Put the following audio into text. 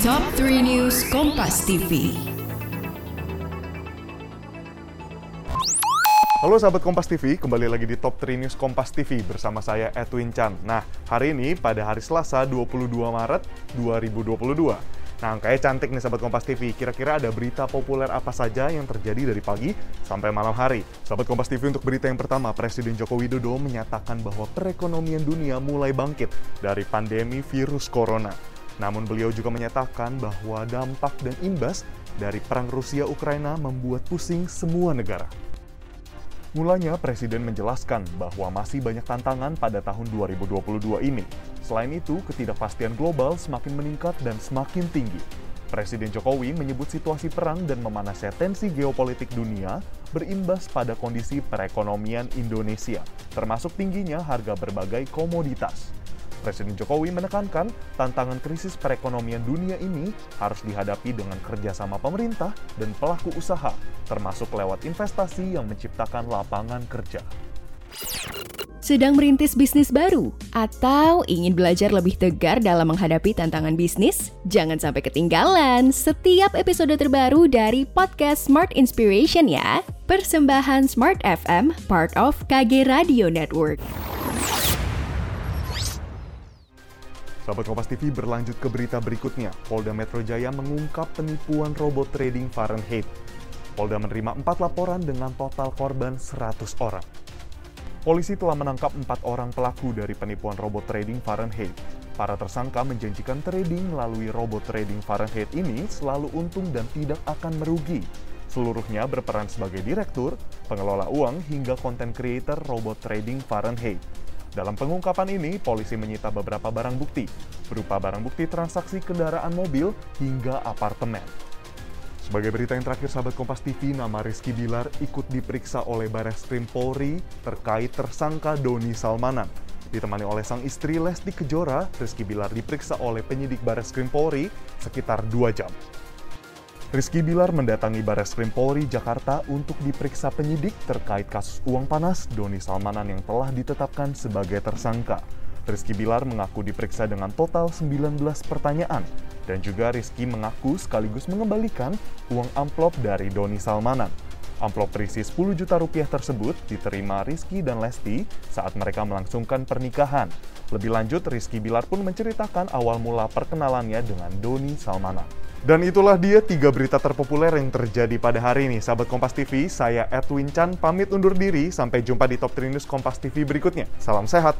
Top 3 News Kompas TV. Halo sahabat Kompas TV, kembali lagi di Top 3 News Kompas TV bersama saya Edwin Chan. Nah, hari ini pada hari Selasa 22 Maret 2022. Nah, angkanya cantik nih sahabat Kompas TV. Kira-kira ada berita populer apa saja yang terjadi dari pagi sampai malam hari? Sahabat Kompas TV untuk berita yang pertama, Presiden Joko Widodo menyatakan bahwa perekonomian dunia mulai bangkit dari pandemi virus corona. Namun beliau juga menyatakan bahwa dampak dan imbas dari perang Rusia-Ukraina membuat pusing semua negara. Mulanya, Presiden menjelaskan bahwa masih banyak tantangan pada tahun 2022 ini. Selain itu, ketidakpastian global semakin meningkat dan semakin tinggi. Presiden Jokowi menyebut situasi perang dan memanasnya tensi geopolitik dunia berimbas pada kondisi perekonomian Indonesia, termasuk tingginya harga berbagai komoditas. Presiden Jokowi menekankan tantangan krisis perekonomian dunia ini harus dihadapi dengan kerjasama pemerintah dan pelaku usaha, termasuk lewat investasi yang menciptakan lapangan kerja. Sedang merintis bisnis baru atau ingin belajar lebih tegar dalam menghadapi tantangan bisnis? Jangan sampai ketinggalan setiap episode terbaru dari podcast Smart Inspiration ya. Persembahan Smart FM, part of KG Radio Network. Sahabat Kompas TV berlanjut ke berita berikutnya. Polda Metro Jaya mengungkap penipuan robot trading Fahrenheit. Polda menerima empat laporan dengan total korban 100 orang. Polisi telah menangkap empat orang pelaku dari penipuan robot trading Fahrenheit. Para tersangka menjanjikan trading melalui robot trading Fahrenheit ini selalu untung dan tidak akan merugi. Seluruhnya berperan sebagai direktur, pengelola uang, hingga konten creator robot trading Fahrenheit. Dalam pengungkapan ini, polisi menyita beberapa barang bukti, berupa barang bukti transaksi kendaraan mobil hingga apartemen. Sebagai berita yang terakhir, sahabat Kompas TV, nama Rizky Bilar ikut diperiksa oleh Bares Krim Polri terkait tersangka Doni Salmanan. Ditemani oleh sang istri Lesti Kejora, Rizky Bilar diperiksa oleh penyidik Bares Krim Polri sekitar 2 jam. Rizky Bilar mendatangi Bares Krim Polri Jakarta untuk diperiksa penyidik terkait kasus uang panas Doni Salmanan yang telah ditetapkan sebagai tersangka. Rizky Bilar mengaku diperiksa dengan total 19 pertanyaan dan juga Rizky mengaku sekaligus mengembalikan uang amplop dari Doni Salmanan. Amplop berisi 10 juta rupiah tersebut diterima Rizky dan Lesti saat mereka melangsungkan pernikahan. Lebih lanjut, Rizky Bilar pun menceritakan awal mula perkenalannya dengan Doni Salmanan. Dan itulah dia tiga berita terpopuler yang terjadi pada hari ini. Sahabat Kompas TV, saya Edwin Chan pamit undur diri. Sampai jumpa di Top 3 News Kompas TV berikutnya. Salam sehat.